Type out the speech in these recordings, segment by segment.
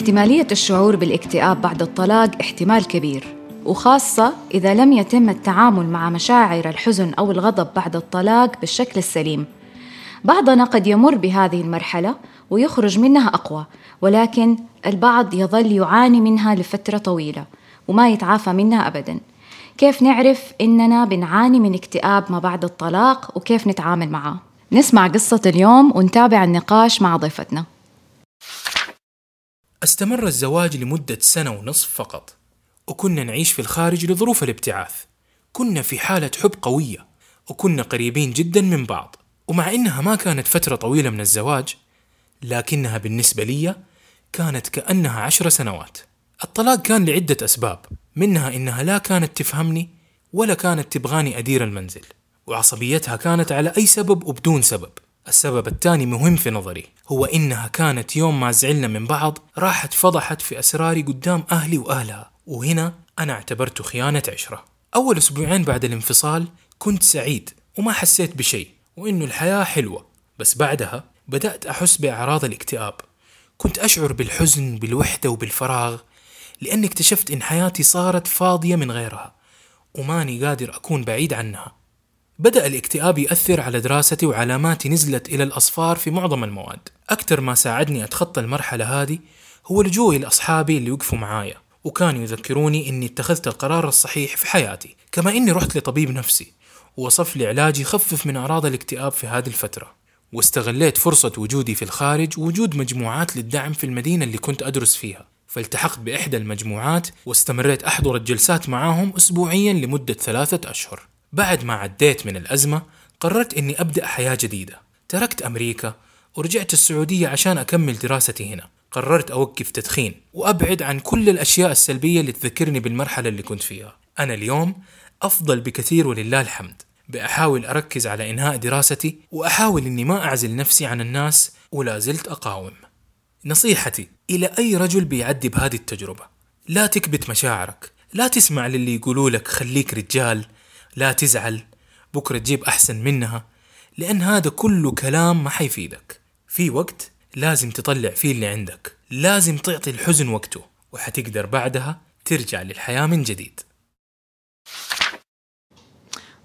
احتمالية الشعور بالاكتئاب بعد الطلاق احتمال كبير وخاصة إذا لم يتم التعامل مع مشاعر الحزن أو الغضب بعد الطلاق بالشكل السليم. بعضنا قد يمر بهذه المرحلة ويخرج منها أقوى ولكن البعض يظل يعاني منها لفترة طويلة وما يتعافى منها أبدا. كيف نعرف إننا بنعاني من اكتئاب ما بعد الطلاق وكيف نتعامل معه؟ نسمع قصة اليوم ونتابع النقاش مع ضيفتنا. استمر الزواج لمدة سنة ونصف فقط. وكنا نعيش في الخارج لظروف الابتعاث. كنا في حالة حب قوية. وكنا قريبين جدا من بعض. ومع إنها ما كانت فترة طويلة من الزواج لكنها بالنسبة لي كانت كأنها عشر سنوات. الطلاق كان لعدة أسباب. منها إنها لا كانت تفهمني ولا كانت تبغاني أدير المنزل. وعصبيتها كانت على أي سبب وبدون سبب. السبب الثاني مهم في نظري هو إنها كانت يوم ما زعلنا من بعض راحت فضحت في أسراري قدام أهلي وأهلها وهنا أنا اعتبرته خيانة عشرة. أول أسبوعين بعد الانفصال كنت سعيد وما حسيت بشيء وإنه الحياة حلوة. بس بعدها بدأت أحس بأعراض الاكتئاب. كنت أشعر بالحزن بالوحدة وبالفراغ لأني اكتشفت إن حياتي صارت فاضية من غيرها وماني قادر أكون بعيد عنها. بدأ الاكتئاب يأثر على دراستي وعلاماتي نزلت إلى الأصفار في معظم المواد. أكثر ما ساعدني أتخطى المرحلة هذه هو لجوئي لأصحابي اللي وقفوا معايا وكانوا يذكروني إني اتخذت القرار الصحيح في حياتي كما إني رحت لطبيب نفسي ووصف لي علاج يخفف من أعراض الاكتئاب في هذه الفترة. واستغليت فرصة وجودي في الخارج ووجود مجموعات للدعم في المدينة اللي كنت أدرس فيها. فالتحقت بإحدى المجموعات واستمريت أحضر الجلسات معاهم أسبوعيا لمدة ثلاثة أشهر. بعد ما عديت من الأزمة قررت أني أبدأ حياة جديدة. تركت أمريكا ورجعت السعودية عشان أكمل دراستي هنا. قررت أوقف تدخين وأبعد عن كل الأشياء السلبية اللي تذكرني بالمرحلة اللي كنت فيها. أنا اليوم أفضل بكثير ولله الحمد. بأحاول أركز على إنهاء دراستي وأحاول إني ما أعزل نفسي عن الناس ولا زلت أقاوم. نصيحتي إلى أي رجل بيعدي بهذه التجربة؟ لا تكبت مشاعرك لا تسمع للي يقولوا لك خليك رجال لا تزعل بكرة تجيب أحسن منها لأن هذا كله كلام ما حيفيدك. في وقت لازم تطلع فيه اللي عندك لازم تعطي الحزن وقته وحتقدر بعدها ترجع للحياة من جديد.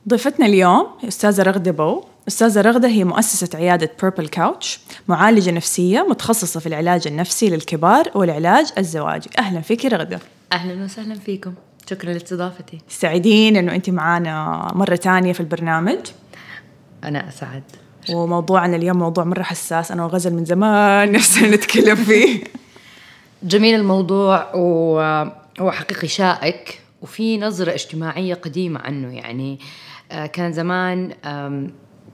ضيفتنا اليوم أستاذة رغدة بو. أستاذة رغدة هي مؤسسة عيادة بيربل كاوتش معالجة نفسية متخصصة في العلاج النفسي للكبار والعلاج الزواجي. أهلا فيك رغدة. أهلا وسهلا فيكم. شكرا لاستضافتي. سعيدين أنه أنت معانا مرة تانية في البرنامج. أنا أسعد. وموضوعنا اليوم موضوع مرة حساس أنا وغزل من زمان نفسنا نتكلم فيه. جميل الموضوع وهو حقيقي شائك وفي نظرة اجتماعية قديمة عنه. يعني آه، كان زمان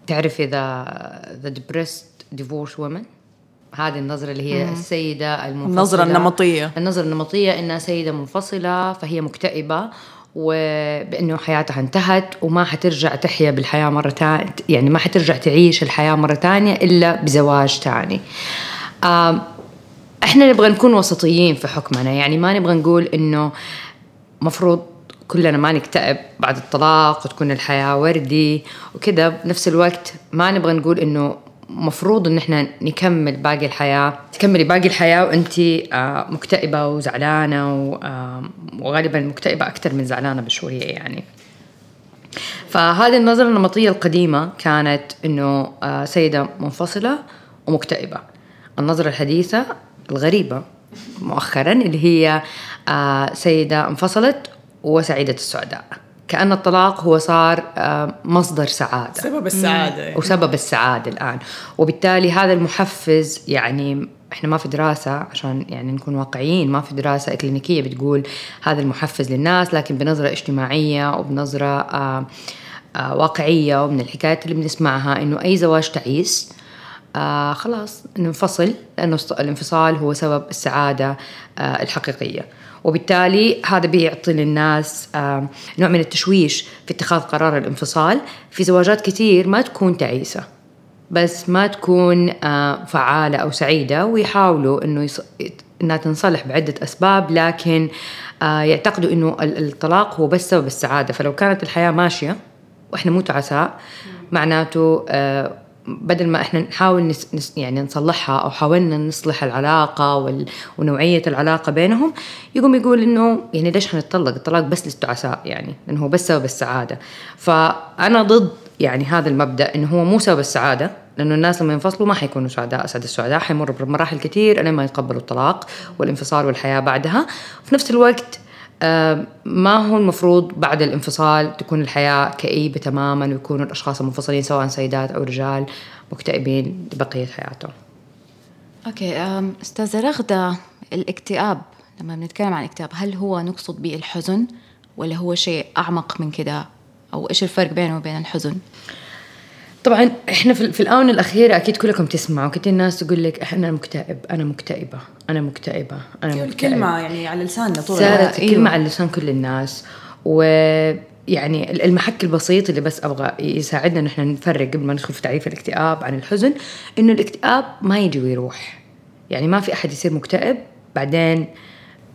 تعرف إذا the depressed divorce women هذه النظرة اللي هي السيدة المنفصلة. النظرة النمطية. النظرة النمطية إنها سيدة منفصلة فهي مكتئبة وبإنه حياتها انتهت وما حترجع تحيا بالحياة مرة ثانية يعني ما حترجع تعيش الحياة مرة ثانية إلا بزواج ثاني إحنا نبغى نكون وسطيين في حكمنا يعني ما نبغى نقول إنه مفروض كلنا ما نكتئب بعد الطلاق وتكون الحياة وردي وكذا. بنفس الوقت ما نبغى نقول إنه مفروض إن إحنا نكمل باقي الحياة. تكملي باقي الحياة وانت آه، مكتئبة وزعلانة آه، وغالبا مكتئبة أكثر من زعلانة بشوية يعني. فهذه النظرة النمطية القديمة كانت إنه آه، سيدة منفصلة ومكتئبة. النظرة الحديثة الغريبة مؤخرا اللي هي سيدة انفصلت وسعيدة السعداء. كأن الطلاق هو صار آه، مصدر سعادة. سبب السعادة. وسبب السعادة الآن. وبالتالي هذا المحفز يعني إحنا ما في دراسة عشان يعني نكون واقعيين ما في دراسة إكلينيكية بتقول هذا المحفز للناس لكن بنظرة اجتماعية وبنظرة آآ آآ واقعية ومن الحكايات اللي بنسمعها إنه أي زواج تعيس آه خلاص ننفصل لأنه الانفصال هو سبب السعادة آه الحقيقية. وبالتالي هذا بيعطي للناس نوع من التشويش في اتخاذ قرار الانفصال في زواجات كثير ما تكون تعيسة بس ما تكون فعالة أو سعيدة ويحاولوا إنه يص... إنها تنصلح بعدة أسباب لكن يعتقدوا إنه الطلاق هو بس سبب السعادة. فلو كانت الحياة ماشية وإحنا مو تعساء معناته بدل ما إحنا نحاول نس نس يعني نصلحها أو حاولنا نصلح العلاقة وال ونوعية العلاقة بينهم يقوم يقول إنه يعني ليش حنتطلق الطلاق بس للتعساء يعني إنه هو بس سبب السعادة. فأنا ضد يعني هذا المبدأ إنه هو مو سبب السعادة لأنه الناس لما ينفصلوا ما حيكونوا سعداء اسعد السعداء حيمروا بمراحل كثير لين ما يتقبلوا الطلاق والانفصال والحياة بعدها. في نفس الوقت ما هو المفروض بعد الانفصال تكون الحياة كئيبة تماما ويكونوا الأشخاص المنفصلين سواء سيدات أو رجال مكتئبين لبقية حياتهم؟ أوكي أم، أستاذة رغدة الاكتئاب لما بنتكلم عن الاكتئاب هل هو نقصد به الحزن ولا هو شيء أعمق من كده؟ أو إيش الفرق بينه وبين الحزن؟ طبعا إحنا في, في الآونة الأخيرة أكيد كلكم تسمعوا كثير ناس تقول لك أنا مكتئب أنا مكتئبة أنا مكتئبة أنا أيوة، مكتئب الكلمة يعني على لساننا طول صارت الوقت. الكلمة على لسان كل الناس. ويعني المحك البسيط اللي بس أبغى يساعدنا إن إحنا نفرق قبل ما ندخل في تعريف الاكتئاب عن الحزن إنه الاكتئاب ما يجي ويروح. يعني ما في أحد يصير مكتئب بعدين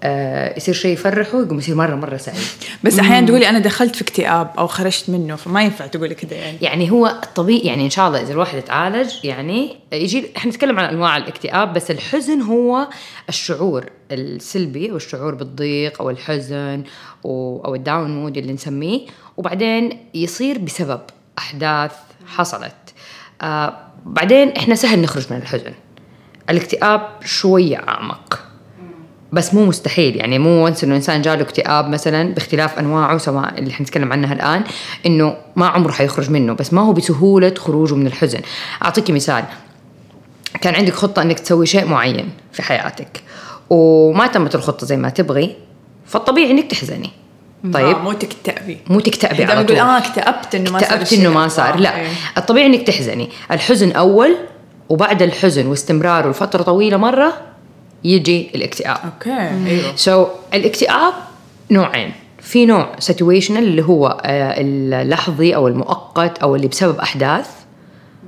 آه يصير شيء يفرحه يقوم يصير مره مرة سعيد. بس أحيانا تقولي أنا دخلت في اكتئاب أو خرجت منه فما ينفع تقولي كذا يعني. يعني هو الطبيعي يعني إن شاء الله إذا الواحد يتعالج يعني يجي إحنا نتكلم عن أنواع الاكتئاب بس الحزن هو الشعور السلبي أو الشعور بالضيق أو الحزن أو أو ال down mood اللي نسميه وبعدين يصير بسبب أحداث حصلت. آه بعدين إحنا سهل نخرج من الحزن. الاكتئاب شوية أعمق. بس مو مستحيل. يعني مو وانس إنه إنسان جاله اكتئاب مثلا باختلاف أنواعه سواء اللي حنتكلم عنها الآن إنه ما عمره حيخرج منه بس ما هو بسهولة خروجه من الحزن. اعطيكي مثال. كان عندك خطة إنك تسوي شيء معين في حياتك وما تمت الخطة زي ما تبغي فالطبيعي إنك تحزني. طيب؟ مو تكتئبي. مو تكتئبي على طول. آه اكتئبت إنه ما صار اكتئبت. إنه ما صار. لا. إيه. الطبيعي إنك تحزني. الحزن أول وبعد الحزن واستمراره لفترة طويلة مرة يجي الاكتئاب. Okay. أيوه. so so, الاكتئاب نوعين. في نوع situational اللي هو آه، اللحظي أو المؤقت أو اللي بسبب أحداث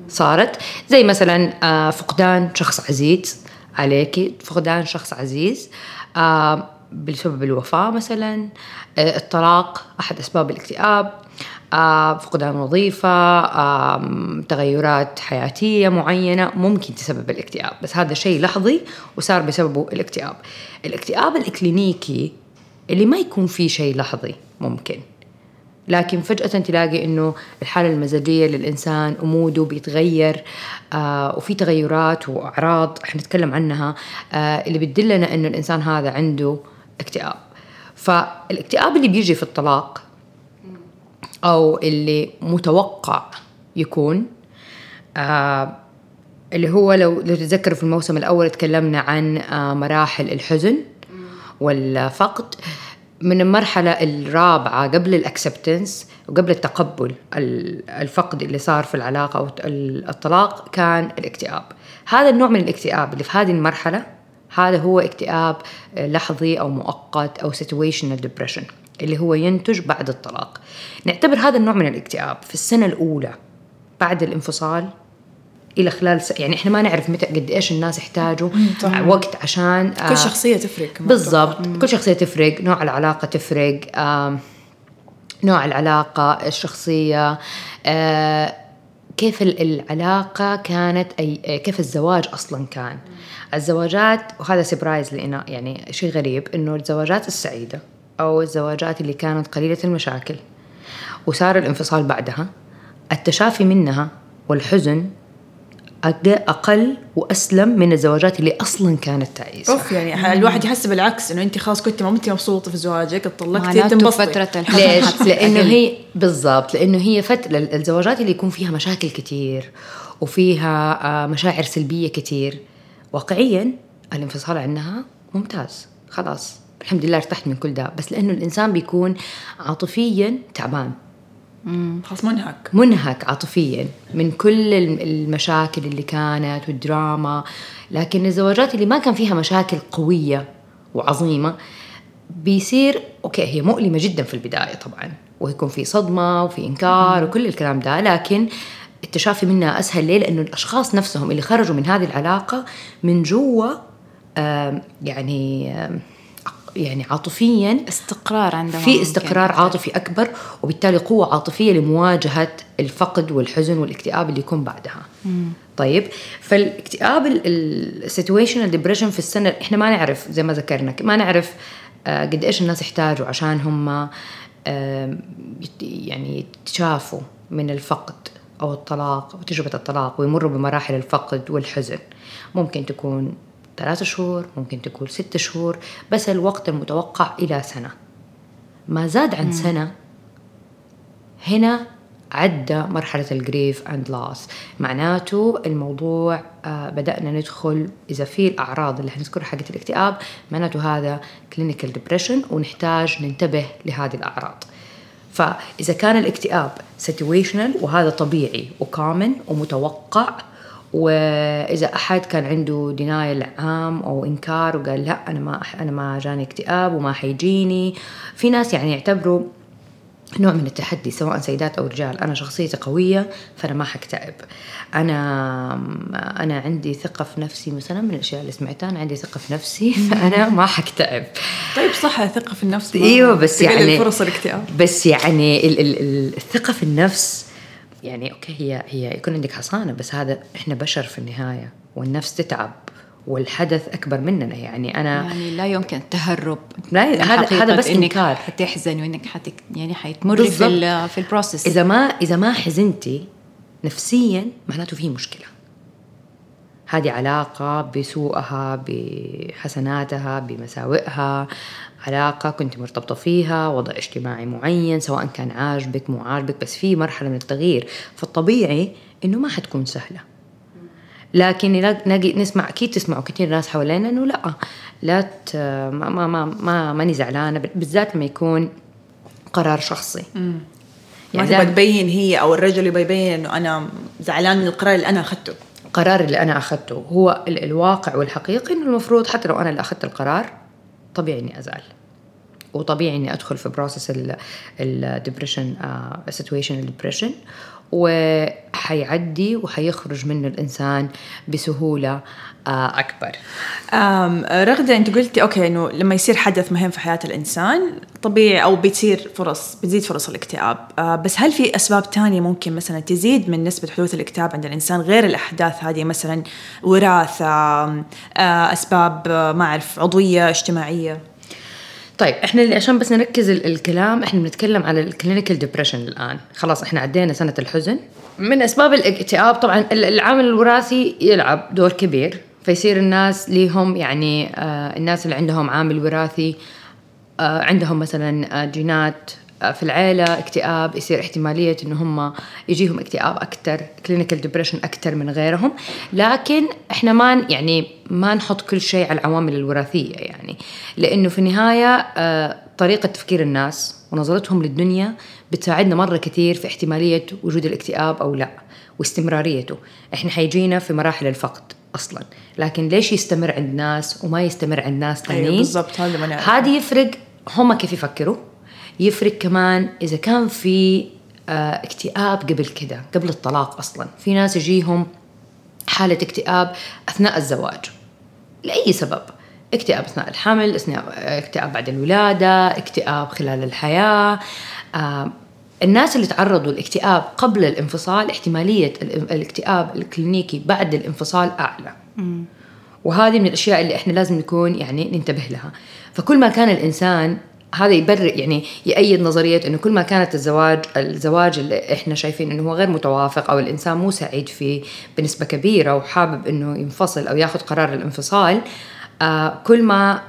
صارت. زي مثلا آه، فقدان شخص عزيز. عليك. فقدان شخص عزيز آه، بسبب الوفاة مثلا الطلاق أحد أسباب الاكتئاب. فقدان وظيفة تغيرات حياتية معينة ممكن تسبب الاكتئاب. بس هذا شيء لحظي وصار بسببه الاكتئاب. الاكتئاب الإكلينيكي اللي ما يكون فيه شيء لحظي ممكن. لكن فجأة تلاقي إنه الحالة المزاجية للإنسان وموده بيتغير آه وفي تغيرات وأعراض حنتكلم عنها آه اللي بتدلنا إنه الإنسان هذا عنده اكتئاب. فالاكتئاب اللي بيجي في الطلاق أو اللي متوقع يكون. آه اللي هو لو تتذكروا في الموسم الأول تكلمنا عن آه مراحل الحزن والفقد. من المرحلة الرابعة قبل الأكسبتنس وقبل التقبل ال- الفقد اللي صار في العلاقة أو ال- الطلاق كان الاكتئاب. هذا النوع من الاكتئاب اللي في هذه المرحلة هذا هو اكتئاب آه، لحظي أو مؤقت أو situational depression. اللي هو ينتج بعد الطلاق. نعتبر هذا النوع من الاكتئاب في السنة الأولى بعد الانفصال إلى خلال س... يعني إحنا ما نعرف متى قد إيش الناس يحتاجوا. وقت عشان آه، كل شخصية تفرق. بالضبط. كل شخصية تفرق. نوع العلاقة تفرق. آم، نوع العلاقة الشخصية آه، كيف ال- العلاقة كانت أي آه، كيف الزواج أصلا كان. الزواجات وهذا سبرايز لنا يعني شيء غريب إنه الزواجات السعيدة. أو الزواجات اللي كانت قليلة المشاكل. وصار الانفصال بعدها. التشافي منها والحزن أق- أقل وأسلم من الزواجات اللي أصلا كانت تعيسة أوف يعني الواحد يحس بالعكس إنه انت خلاص كنت ما انت مبسوطة في زواجك اتطلقتي تنبسطي فترة الحزن ليش؟ أقل. هي بالضبط لأنه هي فترة الزواجات اللي يكون فيها مشاكل كتير وفيها آه، مشاعر سلبية كتير. واقعيا الانفصال عنها ممتاز. خلاص. الحمد لله ارتحت من كل ده. بس لأنه الإنسان بيكون عاطفيا تعبان. خلاص منهك. منهك عاطفيا من كل الم- المشاكل اللي كانت والدراما. لكن الزواجات اللي ما كان فيها مشاكل قوية وعظيمة بيصير أوكي هي مؤلمة جدا في البداية طبعا. ويكون في صدمة وفي إنكار وكل الكلام ده. لكن التشافي منها أسهل ليه؟ لأنه الأشخاص نفسهم اللي خرجوا من هذه العلاقة من جوا يعني يعني عاطفيا استقرار عندهم في استقرار عاطفي أكبر وبالتالي قوة عاطفية لمواجهة الفقد والحزن والاكتئاب اللي يكون بعدها. مم. طيب فالاكتئاب ال situational depression في السنة إحنا ما نعرف زي ما ذكرنا ما نعرف آه، قد إيش الناس يحتاجوا عشان هم يعني يتشافوا من الفقد أو الطلاق أو تجربة الطلاق ويمروا بمراحل الفقد والحزن. ممكن تكون ثلاثة شهور ممكن تكون ست شهور بس الوقت المتوقع إلى سنة. ما زاد عن سنة هنا عدى مرحلة ال grief and loss معناته الموضوع آه بدأنا ندخل إذا في الأعراض اللي حنذكرها حقت الاكتئاب معناته هذا clinical depression ونحتاج ننتبه لهذه الأعراض. فإذا كان الاكتئاب situational وهذا طبيعي و common ومتوقع وإذا أحد كان عنده denial عام أو إنكار وقال لا أنا ما أنا ما جاني اكتئاب وما حيجيني في ناس يعني يعتبروا نوع من التحدي سواء سيدات أو رجال. أنا شخصيتي قوية فأنا ما حكتئب. أنا أنا عندي ثقة في نفسي مثلا من الأشياء اللي سمعتها أنا عندي ثقة في نفسي فانا ما حكتئب. طيب صح ثقة في النفس إيوه بس يعني فرص الاكتئاب. بس يعني ال ال ال الثقه في النفس يعني أوكي هي هي يكون عندك حصانة بس هذا إحنا بشر في النهاية والنفس تتعب والحدث أكبر مننا. يعني أنا يعني لا يمكن التهرب لا هذا هذا بس إنكار. حتحزن وإنك حت يعني حتمر في في البروسيس إذا ما إذا ما حزنتي نفسيا معناته في مشكلة. هذه علاقة بسوءها بحسناتها بمساوئها. علاقة كنت مرتبطة فيها وضع اجتماعي معين سواء كان عاجبك مو عاجبك بس في مرحلة من التغيير. فالطبيعي إنه ما حتكون سهلة. لكن نلاقي نسمع أكيد تسمعوا كثير ناس حوالينا إنه لا لا ما ما ما ما ماني زعلانة بالذات لما يكون قرار شخصي. يعني ما تبغى تبين هي أو الرجل يبغى يبين إنه أنا زعلان من القرار اللي أنا أخذته. القرار اللي أنا أخذته. هو الواقع والحقيقي إنه المفروض حتى لو أنا اللي أخذت القرار طبيعي إني أزعل. وطبيعي إني أدخل في process ال depression situation depression وحيعدي وحيخرج منه الإنسان بسهولة آه، أكبر. رغدة أنت قلتي okay إنه لما يصير حدث مهم في حياة الإنسان طبيعي أو بتصير فرص بتزيد فرص الاكتئاب. آه، بس هل في أسباب تانية ممكن مثلا تزيد من نسبة حدوث الاكتئاب عند الإنسان غير الأحداث هذه؟ مثلا وراثة آه، أسباب ما أعرف عضوية اجتماعية. طيب إحنا عشان بس نركز الكلام إحنا بنتكلم على ال clinical depression الآن. خلاص إحنا عدينا سنة الحزن. من أسباب الاكتئاب طبعا العامل الوراثي يلعب دور كبير. فيصير الناس ليهم يعني آه الناس اللي عندهم عامل وراثي آه عندهم مثلا آه جينات في العيلة اكتئاب يصير احتمالية إن هم يجيهم اكتئاب أكثر clinical depression أكثر من غيرهم. لكن إحنا ما يعني ما نحط كل شيء على العوامل الوراثية يعني. لأنه في النهاية آه، طريقة تفكير الناس ونظرتهم للدنيا بتساعدنا مرة كثير في احتمالية وجود الاكتئاب أو لا واستمراريته. إحنا حيجينا في مراحل الفقد أصلا. لكن ليش يستمر عند ناس وما يستمر عند ناس ثانيين أيوة بالضبط هذا هذه يفرق هم كيف يفكروا يفرق كمان إذا كان في آه، اكتئاب قبل كده قبل الطلاق أصلا. في ناس يجيهم حالة اكتئاب أثناء الزواج لأي سبب. اكتئاب أثناء الحمل اكتئاب بعد الولادة اكتئاب خلال الحياة. آه، الناس اللي تعرضوا لاكتئاب قبل الانفصال احتمالية الاكتئاب الكلينيكي بعد الانفصال أعلى. وهذه من الأشياء اللي إحنا لازم نكون يعني ننتبه لها. فكل ما كان الإنسان هذا يبرر يعني يأيد نظرية إنه كل ما كانت الزواج الزواج اللي إحنا شايفين إنه هو غير متوافق أو الإنسان مو سعيد فيه بنسبة كبيرة وحابب إنه ينفصل أو ياخذ قرار الانفصال آه كل ما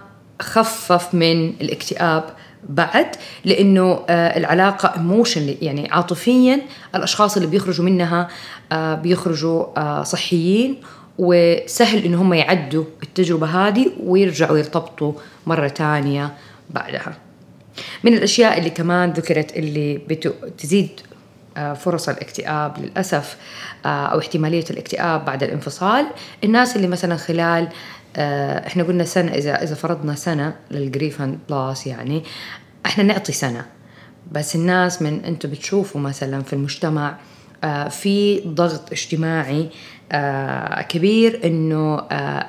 خفف من الاكتئاب بعد لإنه آه العلاقة ايموشن يعني عاطفيا الأشخاص اللي بيخرجوا منها آه بيخرجوا آه صحيين وسهل ان هم يعدوا التجربة هذه ويرجعوا يرتبطوا مرة ثانية بعدها. من الأشياء اللي كمان ذكرت اللي تزيد آه، فرص الاكتئاب للأسف آه، أو احتمالية الاكتئاب بعد الانفصال. الناس اللي مثلا خلال آه، إحنا قلنا سنة إذا إذا فرضنا سنة للجريف بلاس يعني إحنا نعطي سنة. بس الناس من أنتم بتشوفوا مثلا في المجتمع في ضغط اجتماعي كبير إنه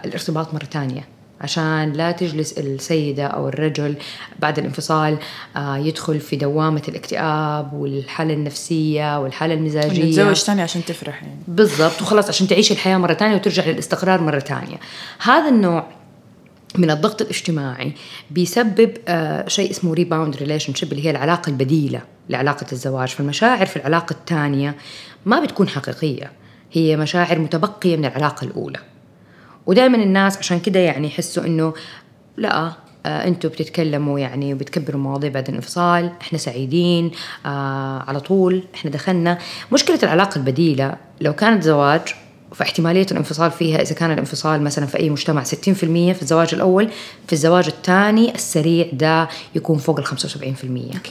الارتباط مرة ثانية عشان لا تجلس السيدة أو الرجل بعد الانفصال آه، يدخل في دوامة الاكتئاب والحالة النفسية والحالة المزاجية. تتزوج ثاني عشان تفرح يعني. بالضبط وخلاص عشان تعيش الحياة مرة ثانية وترجع للاستقرار مرة ثانية. هذا النوع من الضغط الاجتماعي بيسبب آه شيء اسمه rebound relationship اللي هي العلاقة البديلة لعلاقة الزواج. فالمشاعر في العلاقة الثانية ما بتكون حقيقية هي مشاعر متبقية من العلاقة الأولى. ودائما الناس عشان كده يعني يحسوا إنه لا آه أنتوا بتتكلموا يعني وبتكبروا مواضيع بعد الانفصال إحنا سعيدين آه على طول إحنا دخلنا. مشكلة العلاقة البديلة لو كانت زواج فاحتمالية الانفصال فيها إذا كان الانفصال مثلا في أي مجتمع 60% في الزواج الأول في الزواج الثاني السريع ده يكون فوق ال 75%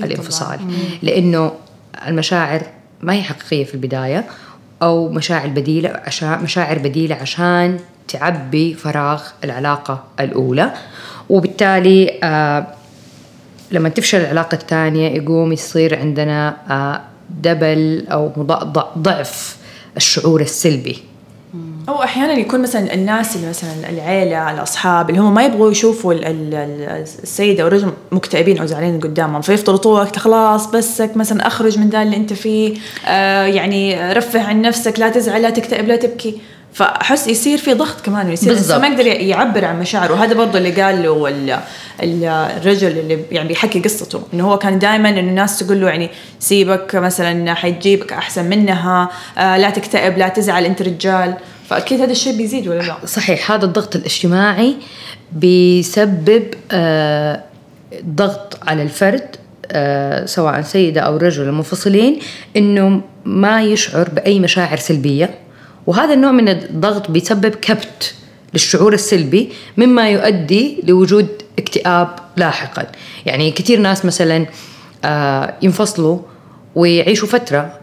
الانفصال. طبعاً. لأنه المشاعر ما هي حقيقية في البداية أو مشاعر بديلة عشان مشاعر بديلة عشان تعبي فراغ العلاقة الأولى. وبالتالي آه لما تفشل العلاقة الثانية يقوم يصير عندنا آه دبل أو ضعف الشعور السلبي. أو أحيانا يكون مثلا الناس اللي مثلا العيلة الأصحاب اللي هم ما يبغوا يشوفوا ال- ال- ال- السيدة أو الرجل مكتئبين أو زعلانين قدامهم فيفضلوا طول الوقت خلاص بسك مثلا أخرج من ذا اللي أنت فيه آه يعني رفه عن نفسك لا تزعل لا تكتئب لا تبكي. فأحس يصير في ضغط كمان يصير ما يقدر يعبر عن مشاعره. وهذا برضه اللي قال له ال- ال- الرجل اللي يعني بيحكي قصته إنه هو كان دائما إنه الناس تقول له يعني سيبك مثلا حيجيبك أحسن منها آه لا تكتئب لا تزعل أنت رجال. فأكيد هذا الشيء بيزيد ولا لا؟ صحيح هذا الضغط الاجتماعي بيسبب آه، ضغط على الفرد آه، سواء سيدة أو رجل منفصلين إنه ما يشعر بأي مشاعر سلبية. وهذا النوع من الضغط بيسبب كبت للشعور السلبي مما يؤدي لوجود اكتئاب لاحقا. يعني كثير ناس مثلا آه، ينفصلوا ويعيشوا فترة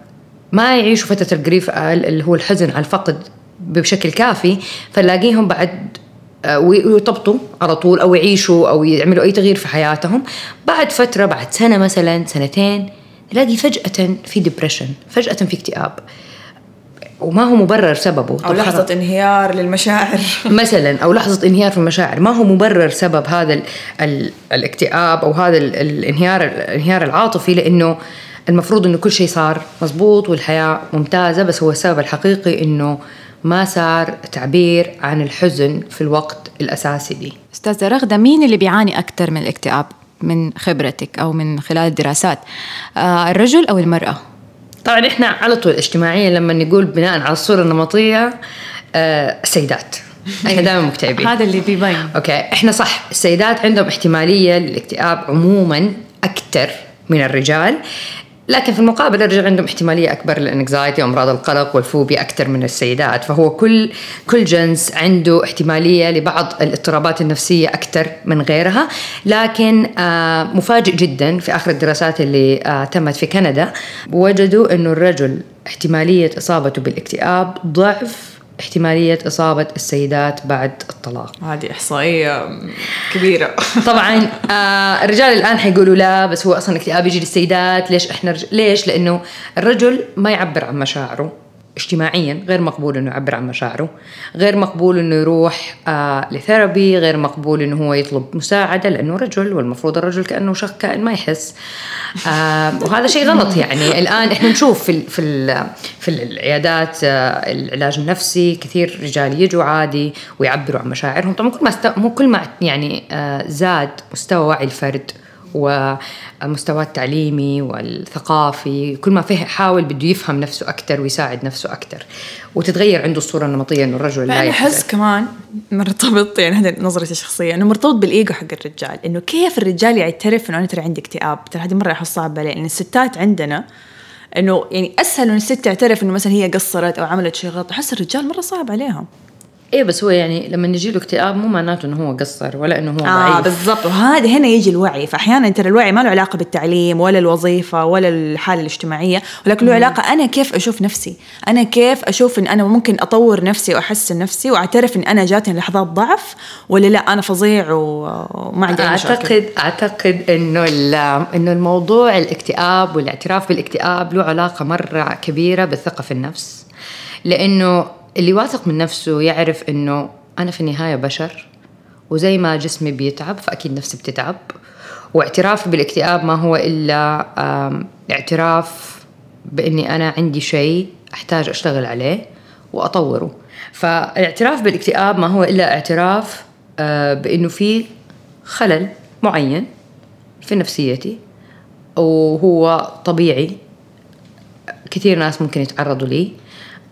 ما يعيشوا فترة الجريف اللي هو الحزن على الفقد بشكل كافي فنلاقيهم بعد آه، ويطبطوا على طول أو يعيشوا أو يعملوا أي تغيير في حياتهم. بعد فترة بعد سنة مثلا سنتين تلاقي فجأة في ديبريشن فجأة في اكتئاب. وما هو مبرر سببه. لحظة خلاص. انهيار للمشاعر. مثلا أو لحظة انهيار في المشاعر. ما هو مبرر سبب هذا ال ال الاكتئاب أو هذا ال الانهيار الانهيار العاطفي؟ لأنه المفروض إنه كل شيء صار مزبوط والحياة ممتازة بس هو السبب الحقيقي إنه ما صار تعبير عن الحزن في الوقت الأساسي دي. أستاذة رغدة مين اللي بيعاني أكثر من الاكتئاب من خبرتك أو من خلال الدراسات؟ آه الرجل أو المرأة؟ طبعا إحنا على طول اجتماعيا لما نقول بناء على الصورة النمطية آه السيدات. إحنا دائما مكتئبين. هذا اللي بيبين. okay إحنا صح السيدات عندهم احتمالية للاكتئاب عموما أكثر من الرجال. لكن في المقابل الرجال عندهم احتمالية أكبر لل anxiety وأمراض القلق والفوبيا أكثر من السيدات. فهو كل كل جنس عنده احتمالية لبعض الاضطرابات النفسية أكثر من غيرها. لكن آه مفاجئ جدا في آخر الدراسات اللي آه تمت في كندا وجدوا إنه الرجل احتمالية إصابته بالإكتئاب ضعف احتمالية إصابة السيدات بعد الطلاق. هذه إحصائية كبيرة. طبعا آه الرجال الآن حيقولوا لا بس هو أصلا اكتئاب يجي للسيدات ليش إحنا رج... ليش؟ لأنه الرجل ما يعبر عن مشاعره. اجتماعيا غير مقبول إنه يعبر عن مشاعره غير مقبول إنه يروح آه لثيرابي غير مقبول إنه هو يطلب مساعدة لأنه رجل والمفروض الرجل كأنه شخص كائن ما يحس. آه وهذا شيء غلط يعني. الآن إحنا نشوف في ال في ال في العيادات آه العلاج النفسي كثير رجال يجوا عادي ويعبروا عن مشاعرهم. طبعا كل ما. مو كل ما يعني آه زاد مستوى وعي الفرد. ومستواه التعليمي والثقافي كل ما فيه حاول بده يفهم نفسه أكثر ويساعد نفسه أكثر وتتغير عنده الصورة النمطية إنه الرجل لا أحس كمان مرتبط يعني هذه نظرتي الشخصية إنه مرتبط بالإيجو حق الرجال إنه كيف الرجال يعترف إنه أنا ترى عندي اكتئاب؟ ترى هذه مرة احس صعبه عليه لأن الستات عندنا إنه يعني أسهل إن الست تعترف إنه مثلا هي قصرت أو عملت شيء غلط أحس الرجال مرة صعب عليهم. إيه بس هو يعني لما يجي له اكتئاب مو معناته إنه هو قصر ولا إنه هو آه ضعيف. بالضبط. وهذا هنا يجي الوعي. فأحيانا ترى الوعي ما له علاقة بالتعليم ولا الوظيفة ولا الحالة الاجتماعية ولكن له علاقة أنا كيف أشوف نفسي؟ أنا كيف أشوف إن أنا ممكن أطور نفسي وأحسن نفسي وأعترف إن أنا جاتني لحظات ضعف ولا لا أنا فظيع وما عندي مشاكل. اعتقد أعتقد إنه إنه الموضوع الاكتئاب والاعتراف بالاكتئاب له علاقة مرة كبيرة بالثقة في النفس. لأنه اللي واثق من نفسه يعرف إنه أنا في النهاية بشر وزي ما جسمي بيتعب فأكيد نفسي بتتعب واعترافي بالاكتئاب ما هو آم، اعتراف بإني أنا عندي شيء أحتاج أشتغل عليه وأطوره. فالاعتراف بالاكتئاب ما هو إلا اعتراف آه، بإنه في خلل معين في نفسيتي وهو طبيعي. كثير ناس ممكن يتعرضوا ليه.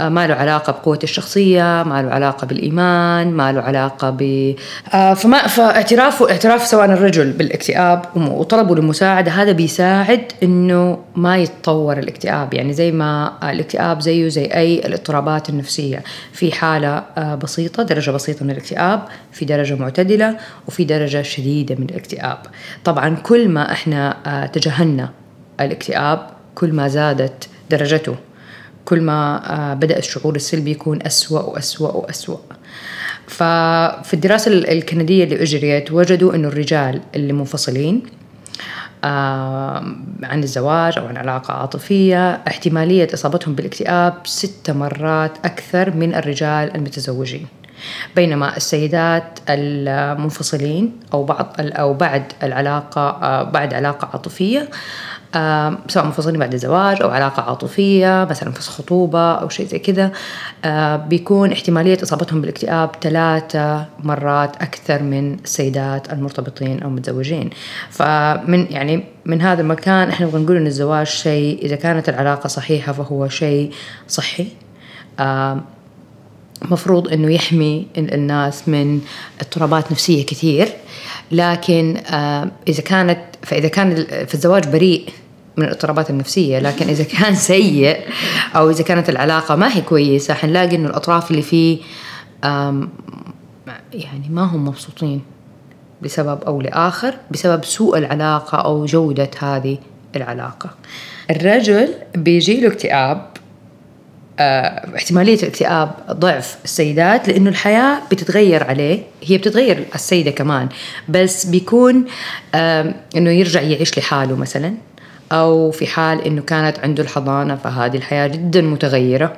ما له علاقة بقوة الشخصية ما له علاقة بالإيمان ما له علاقة ب آه، فما فاعترافه اعتراف سواء الرجل بالاكتئاب وطلبه للمساعدة هذا بيساعد إنه ما يتطور الاكتئاب. يعني زي ما الاكتئاب زيه زي أي الاضطرابات النفسية. في حالة آه، بسيطة درجة بسيطة من الاكتئاب في درجة معتدلة وفي درجة شديدة من الاكتئاب. طبعا كل ما إحنا آه، تجاهلنا الاكتئاب كل ما زادت درجته كل ما آه، بدأ الشعور السلبي يكون أسوأ وأسوأ وأسوأ. ففي الدراسة ال- الكندية اللي أجريت وجدوا أنه الرجال اللي منفصلين آه، عن الزواج أو عن علاقة عاطفية احتمالية إصابتهم بالاكتئاب ست مرات أكثر من الرجال المتزوجين. بينما السيدات المنفصلين أو بعض أو بعد العلاقة آه، بعد علاقة عاطفية سواء منفصلين بعد الزواج أو علاقة عاطفية مثلا في خطوبة أو شيء زي كذا. آه، بيكون احتمالية إصابتهم بالاكتئاب ثلاثة مرات أكثر من السيدات المرتبطين أو متزوجين فمن يعني من هذا المكان إحنا نبغى نقول إن الزواج شيء إذا كانت العلاقة صحيحة فهو شيء صحي. مفروض إنه يحمي ال- الناس من اضطرابات نفسية كثير. لكن آه، إذا كانت فإذا كان في الزواج بريء من الاضطرابات النفسية لكن إذا كان سيء أو إذا كانت العلاقة ما هي كويسة حنلاقي إنه الأطراف اللي فيه يعني ما هم مبسوطين بسبب أو لآخر بسبب سوء العلاقة أو جودة هذه العلاقة. الرجل بيجي له اكتئاب آه، احتمالية الاكتئاب ضعف السيدات لأنه الحياة بتتغير عليه هي بتتغير السيدة كمان بس بيكون آم، أنه يرجع يعيش لحاله مثلا أو في حال أنه كانت عنده الحضانة فهذه الحياة جدا متغيرة.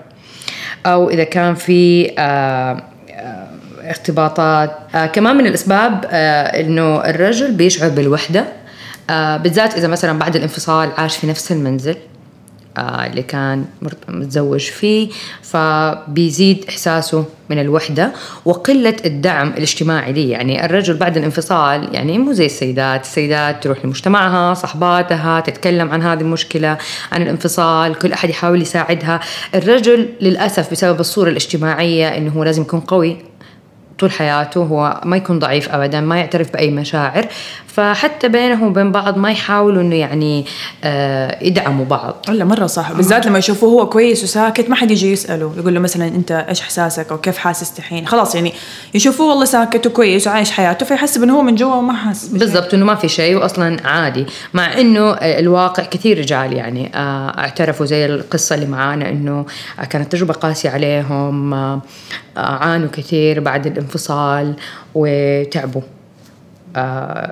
أو إذا كان في آه، آه، ارتباطات آه، كمان من الأسباب آه، أنه الرجل بيشعر بالوحدة. آه، بالذات إذا مثلا بعد الانفصال عاش في نفس المنزل. آه، اللي كان متزوج فيه فبيزيد إحساسه من الوحدة وقلة الدعم الاجتماعي ليه. يعني الرجل بعد الانفصال يعني مو زي السيدات. السيدات تروح لمجتمعها صحباتها تتكلم عن هذه المشكلة عن الانفصال كل أحد يحاول يساعدها. الرجل للأسف بسبب الصورة الاجتماعية إنه هو لازم يكون قوي طول حياته. هو ما يكون ضعيف ابدا ما يعترف بأي مشاعر. فحتى بينهم وبين بعض ما يحاولوا إنه يعني آه يدعموا بعض. ولا مرة صح. بالذات لما يشوفوه هو كويس وساكت ما حد يجي يسأله يقول له مثلا أنت إيش إحساسك أو كيف حاسس دحين خلاص يعني يشوفوه والله ساكت وكويس وعايش حياته فيحسب إنه هو من جوا وما حاسس. بالضبط إنه ما في شيء واصلا عادي. مع إنه الواقع كثير رجال يعني آه، اعترفوا زي القصة اللي معانا إنه كانت تجربة قاسية عليهم آه، آه، عانوا كثير بعد الانفصال وتعبوا.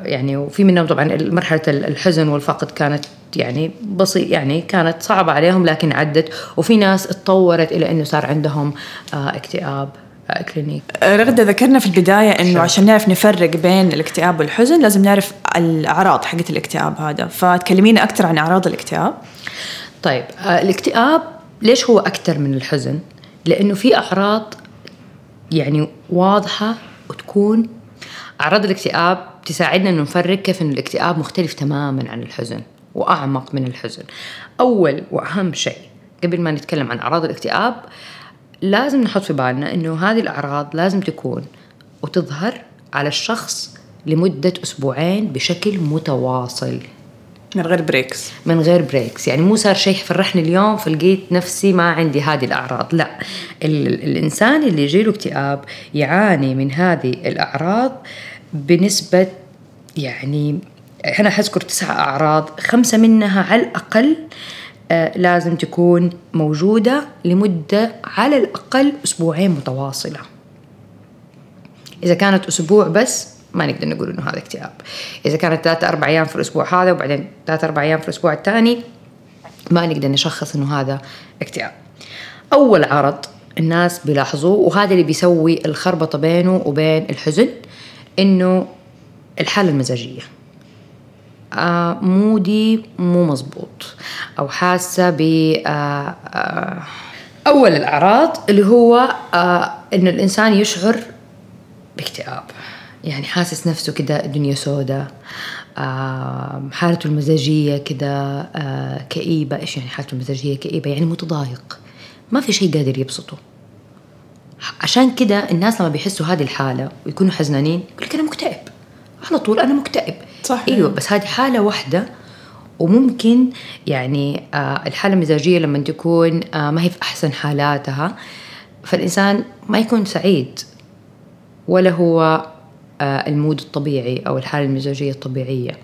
يعني وفي منهم طبعا مرحلة الحزن والفقد كانت يعني بسيط يعني كانت صعبة عليهم لكن عدت. وفي ناس اتطورت إلى إنه صار عندهم آه، اكتئاب آه، كلينيك. رغدة ذكرنا في البداية إنه عشان نعرف نفرق بين الاكتئاب والحزن لازم نعرف الأعراض حقت الاكتئاب هذا. فتكلمينا أكثر عن أعراض الاكتئاب. طيب آه، الاكتئاب ليش هو أكثر من الحزن؟ لأنه في أعراض يعني واضحة وتكون أعراض الاكتئاب تساعدنا إنه نفرق كيف إنه الاكتئاب مختلف تماما عن الحزن وأعمق من الحزن. أول وأهم شيء قبل ما نتكلم عن أعراض الاكتئاب لازم نحط في بالنا إنه هذه الأعراض لازم تكون وتظهر على الشخص لمدة أسبوعين بشكل متواصل. من غير breaks من غير breaks يعني مو صار شيء فرحني اليوم فلقيت نفسي ما عندي هذه الأعراض لا ال- الإنسان اللي يجيله اكتئاب يعاني من هذه الأعراض بنسبة يعني أنا حذكر تسع أعراض خمسة منها على الأقل آه، لازم تكون موجودة لمدة على الأقل أسبوعين متواصلة. إذا كانت أسبوع بس ما نقدر نقول إنه هذا اكتئاب. إذا كانت ثلاثة أربع أيام في الأسبوع هذا وبعدين ثلاثة أربع أيام في الأسبوع الثاني ما نقدر نشخص إنه هذا اكتئاب. أول عرض الناس بيلاحظوه وهذا اللي بيسوي الخربطة بينه وبين الحزن. إنه الحالة المزاجية. آه مودي مو مزبوط. أو حاسة ب آه آه أول الأعراض اللي هو آه إنه الإنسان يشعر باكتئاب. يعني حاسس نفسه كده الدنيا سوداء آه حالته المزاجية كده آه كئيبة. إيش يعني حالته المزاجية؟ كئيبة. يعني متضايق. ما في شيء قادر يبسطه. عشان كده الناس لما بيحسوا هذه الحالة ويكونوا حزنانين يقول لك أنا مكتئب. على طول أنا مكتئب. صح. أيوه بس هذه حالة واحدة وممكن يعني آه الحالة المزاجية لما تكون آه ما هي في أحسن حالاتها فالإنسان ما يكون سعيد ولا هو آه المود الطبيعي أو الحالة المزاجية الطبيعية.